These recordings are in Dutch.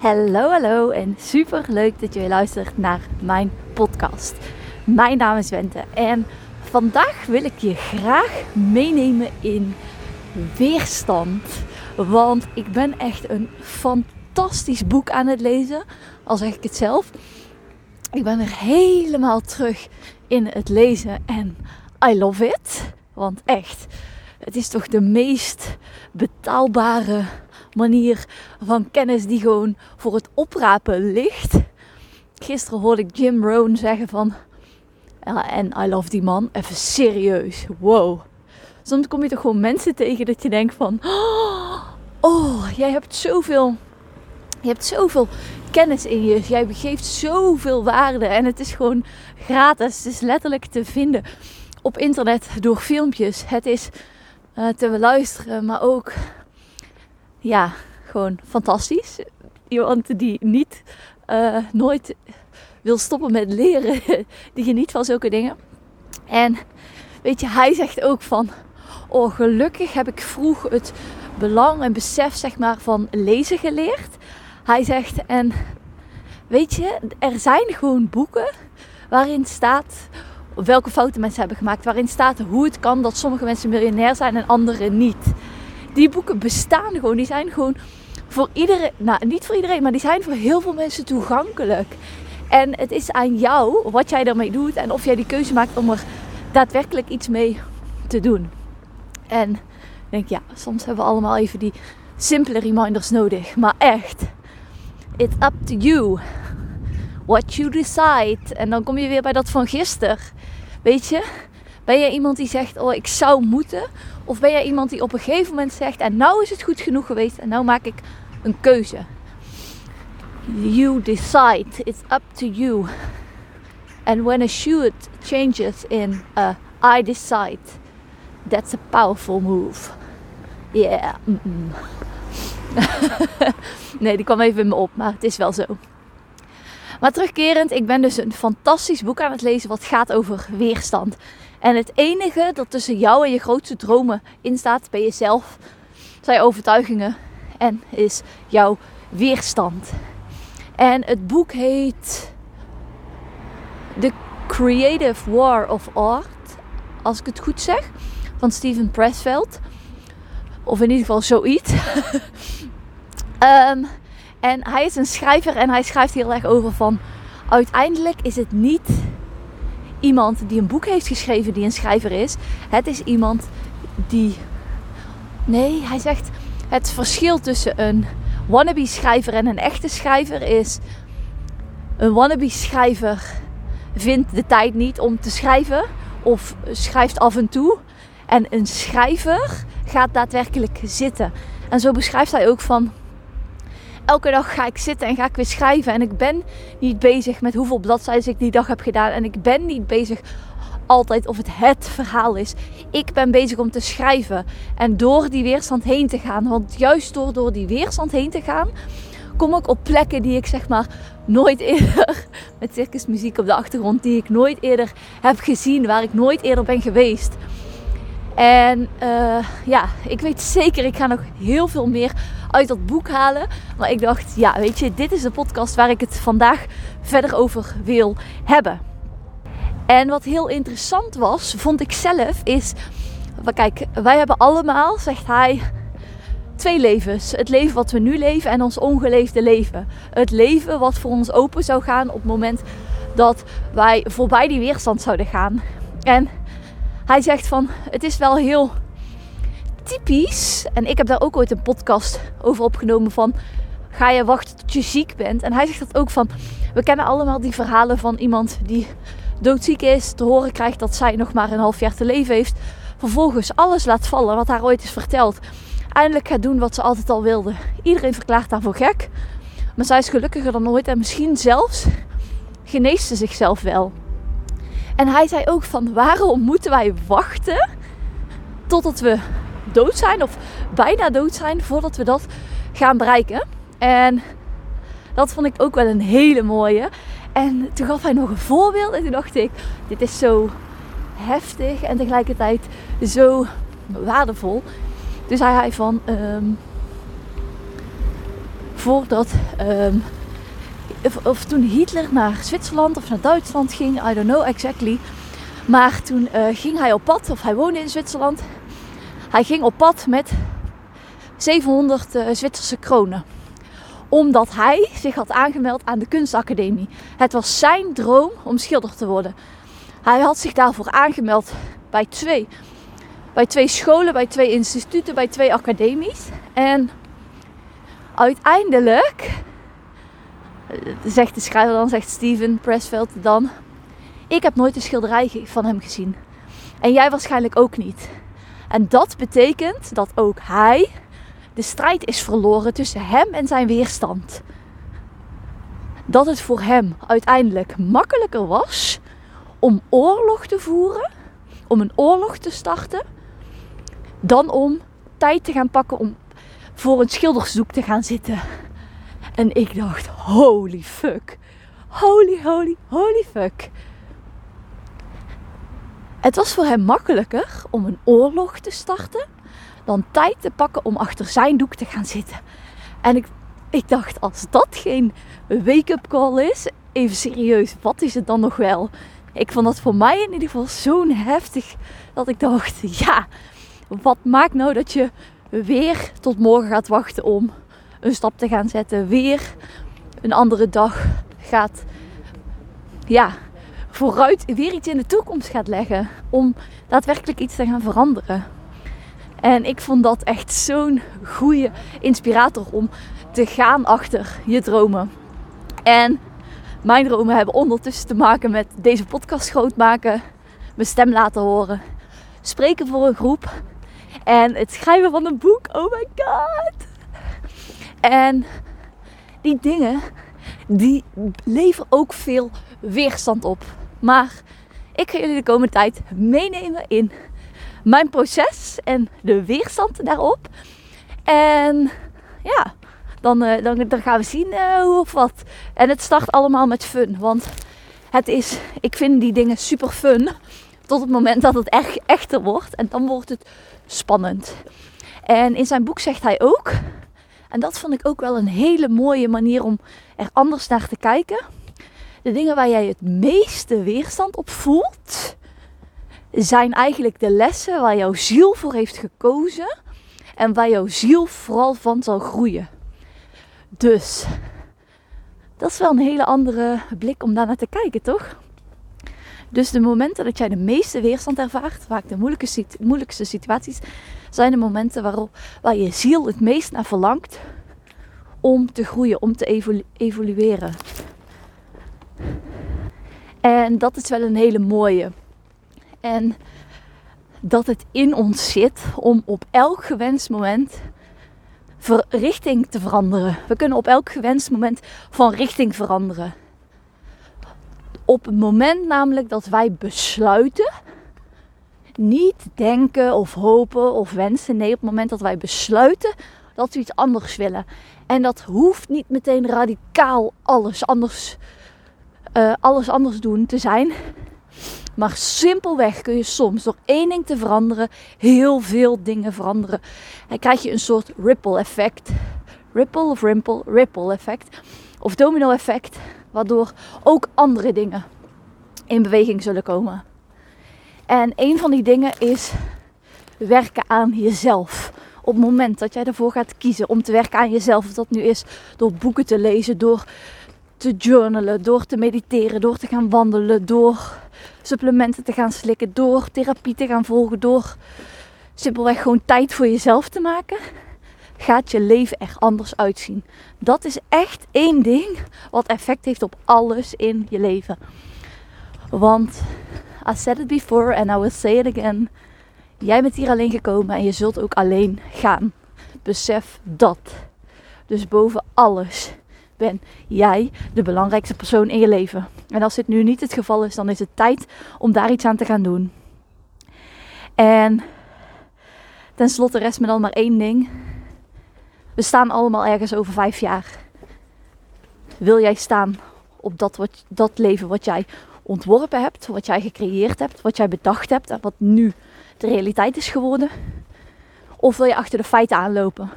Hallo, hallo en super leuk dat je luistert naar mijn podcast. Mijn naam is Wente en vandaag wil ik je graag meenemen in weerstand. Want ik ben echt een fantastisch boek aan het lezen, al zeg ik het zelf. Ik ben er helemaal terug in het lezen en I love it. Want echt, het is toch de meest betaalbare manier van kennis die gewoon voor het oprapen ligt. Gisteren hoorde ik Jim Rohn zeggen van... En I love die man. Even serieus. Wow. Soms kom je toch gewoon mensen tegen dat je denkt van... Oh, jij hebt zoveel... Je hebt zoveel kennis in je. Jij begeeft zoveel waarde. En het is gewoon gratis. Het is letterlijk te vinden op internet door filmpjes. Het is uh, te beluisteren, maar ook ja, gewoon fantastisch. Iemand die niet uh, nooit wil stoppen met leren, die geniet van zulke dingen. En weet je, hij zegt ook van, oh gelukkig heb ik vroeg het belang en besef zeg maar van lezen geleerd. Hij zegt en weet je, er zijn gewoon boeken waarin staat welke fouten mensen hebben gemaakt, waarin staat hoe het kan dat sommige mensen miljonair zijn en anderen niet die boeken bestaan gewoon. Die zijn gewoon voor iedereen, nou niet voor iedereen, maar die zijn voor heel veel mensen toegankelijk. En het is aan jou wat jij ermee doet en of jij die keuze maakt om er daadwerkelijk iets mee te doen. En ik denk, ja, soms hebben we allemaal even die simpele reminders nodig. Maar echt, it's up to you. What you decide. En dan kom je weer bij dat van gisteren. Weet je, ben jij iemand die zegt, oh ik zou moeten? Of ben jij iemand die op een gegeven moment zegt, en nou is het goed genoeg geweest en nou maak ik een keuze? You decide, it's up to you. And when a should changes in a I decide, that's a powerful move. Yeah. nee, die kwam even in me op, maar het is wel zo. Maar terugkerend, ik ben dus een fantastisch boek aan het lezen wat gaat over weerstand. En het enige dat tussen jou en je grootste dromen in staat, ben jezelf, zijn overtuigingen en is jouw weerstand. En het boek heet The Creative War of Art, als ik het goed zeg, van Steven Pressfield. Of in ieder geval zoiets. um, en hij is een schrijver en hij schrijft heel erg over van uiteindelijk is het niet iemand die een boek heeft geschreven die een schrijver is. Het is iemand die. Nee, hij zegt het verschil tussen een wannabe schrijver en een echte schrijver is. Een wannabe schrijver vindt de tijd niet om te schrijven of schrijft af en toe. En een schrijver gaat daadwerkelijk zitten. En zo beschrijft hij ook van elke dag ga ik zitten en ga ik weer schrijven. En ik ben niet bezig met hoeveel bladzijden ik die dag heb gedaan. En ik ben niet bezig altijd of het het verhaal is. Ik ben bezig om te schrijven en door die weerstand heen te gaan. Want juist door, door die weerstand heen te gaan, kom ik op plekken die ik zeg maar nooit eerder, met circusmuziek op de achtergrond, die ik nooit eerder heb gezien, waar ik nooit eerder ben geweest. En uh, ja, ik weet zeker, ik ga nog heel veel meer uit dat boek halen. Maar ik dacht, ja, weet je, dit is de podcast waar ik het vandaag verder over wil hebben. En wat heel interessant was, vond ik zelf, is. Kijk, wij hebben allemaal, zegt hij, twee levens. Het leven wat we nu leven en ons ongeleefde leven. Het leven wat voor ons open zou gaan op het moment dat wij voorbij die weerstand zouden gaan. En hij zegt van, het is wel heel typisch. En ik heb daar ook ooit een podcast over opgenomen van, ga je wachten tot je ziek bent? En hij zegt dat ook van, we kennen allemaal die verhalen van iemand die doodziek is, te horen krijgt dat zij nog maar een half jaar te leven heeft. Vervolgens alles laat vallen wat haar ooit is verteld. Eindelijk gaat doen wat ze altijd al wilde. Iedereen verklaart haar voor gek. Maar zij is gelukkiger dan ooit en misschien zelfs geneest ze zichzelf wel. En hij zei ook van waarom moeten wij wachten totdat we dood zijn of bijna dood zijn voordat we dat gaan bereiken. En dat vond ik ook wel een hele mooie. En toen gaf hij nog een voorbeeld en toen dacht ik, dit is zo heftig en tegelijkertijd zo waardevol. Dus hij van, um, voordat. ehm, of, of toen Hitler naar Zwitserland of naar Duitsland ging, I don't know exactly. Maar toen eh, ging hij op pad, of hij woonde in Zwitserland. Hij ging op pad met 700 eh, Zwitserse kronen. Omdat hij zich had aangemeld aan de kunstacademie. Het was zijn droom om schilder te worden. Hij had zich daarvoor aangemeld bij twee, bij twee scholen, bij twee instituten, bij twee academies. En uiteindelijk, eh, zegt de schrijver dan, zegt Steven Pressveld dan, ik heb nooit een schilderij van hem gezien. En jij waarschijnlijk ook niet. En dat betekent dat ook hij de strijd is verloren tussen hem en zijn weerstand. Dat het voor hem uiteindelijk makkelijker was om oorlog te voeren, om een oorlog te starten, dan om tijd te gaan pakken om voor een schildersdoek te gaan zitten. En ik dacht, holy fuck. Holy, holy, holy fuck. Het was voor hem makkelijker om een oorlog te starten dan tijd te pakken om achter zijn doek te gaan zitten. En ik, ik dacht, als dat geen wake-up call is, even serieus, wat is het dan nog wel? Ik vond dat voor mij in ieder geval zo'n heftig dat ik dacht, ja, wat maakt nou dat je weer tot morgen gaat wachten om een stap te gaan zetten, weer een andere dag gaat, ja, vooruit weer iets in de toekomst gaat leggen om daadwerkelijk iets te gaan veranderen. En ik vond dat echt zo'n goede inspirator om te gaan achter je dromen. En mijn dromen hebben ondertussen te maken met deze podcast groot maken, mijn stem laten horen, spreken voor een groep en het schrijven van een boek. Oh my god! En die dingen, die leveren ook veel weerstand op. Maar ik ga jullie de komende tijd meenemen in mijn proces en de weerstand daarop. En ja, dan, uh, dan, dan, gaan we zien uh, hoe of wat. En het start allemaal met fun. Want het is, ik vind die dingen super fun. Tot het moment dat het echt echter wordt. En dan wordt het spannend. En in zijn boek zegt hij ook. En dat vond ik ook wel een hele mooie manier om er anders naar te kijken. De dingen waar jij het meeste weerstand op voelt, zijn eigenlijk de lessen waar jouw ziel voor heeft gekozen en waar jouw ziel vooral van zal groeien. Dus dat is wel een hele andere blik om daar naar te kijken, toch? Dus de momenten dat jij de meeste weerstand ervaart, vaak de moeilijkste, moeilijkste situaties, zijn de momenten waarop, waar je ziel het meest naar verlangt om te groeien, om te evolu evolueren. En dat is wel een hele mooie. En dat het in ons zit om op elk gewenst moment richting te veranderen. We kunnen op elk gewenst moment van richting veranderen. Op het moment namelijk dat wij besluiten, niet denken of hopen of wensen. Nee, op het moment dat wij besluiten dat we iets anders willen. En dat hoeft niet meteen radicaal alles anders, uh, alles anders doen te zijn. Maar simpelweg kun je soms door één ding te veranderen heel veel dingen veranderen. En krijg je een soort ripple effect. Ripple of rimple, ripple effect. Of domino effect. Waardoor ook andere dingen in beweging zullen komen. En een van die dingen is werken aan jezelf. Op het moment dat jij ervoor gaat kiezen om te werken aan jezelf, of dat nu is door boeken te lezen, door te journalen, door te mediteren, door te gaan wandelen, door supplementen te gaan slikken, door therapie te gaan volgen, door simpelweg gewoon tijd voor jezelf te maken, gaat je leven er anders uitzien. Dat is echt één ding wat effect heeft op alles in je leven. Want I said it before and I will say it again. Jij bent hier alleen gekomen en je zult ook alleen gaan. Besef dat. Dus boven alles ben jij de belangrijkste persoon in je leven. En als dit nu niet het geval is, dan is het tijd om daar iets aan te gaan doen. En tenslotte rest me dan maar één ding. We staan allemaal ergens over vijf jaar. Wil jij staan op dat, wat, dat leven wat jij ontworpen hebt, wat jij gecreëerd hebt, wat jij bedacht hebt en wat nu de realiteit is geworden? Of wil je achter de feiten aanlopen?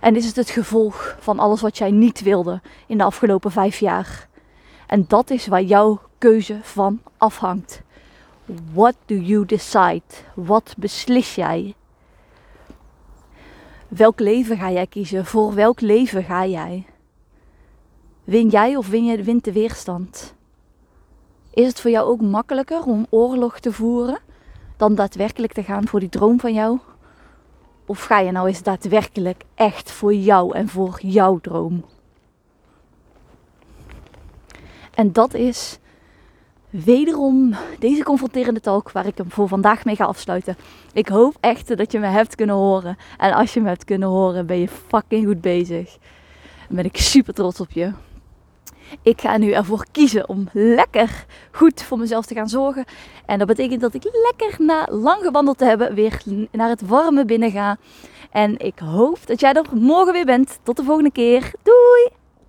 En is het het gevolg van alles wat jij niet wilde in de afgelopen vijf jaar? En dat is waar jouw keuze van afhangt. What do you decide? Wat beslis jij? Welk leven ga jij kiezen? Voor welk leven ga jij? Win jij of win je, wint de weerstand? Is het voor jou ook makkelijker om oorlog te voeren dan daadwerkelijk te gaan voor die droom van jou? Of ga je nou eens daadwerkelijk echt voor jou en voor jouw droom? En dat is wederom deze confronterende talk waar ik hem voor vandaag mee ga afsluiten. Ik hoop echt dat je me hebt kunnen horen. En als je me hebt kunnen horen, ben je fucking goed bezig. Dan ben ik super trots op je. Ik ga nu ervoor kiezen om lekker goed voor mezelf te gaan zorgen. En dat betekent dat ik lekker na lang gewandeld te hebben weer naar het warme binnen ga. En ik hoop dat jij er morgen weer bent. Tot de volgende keer. Doei!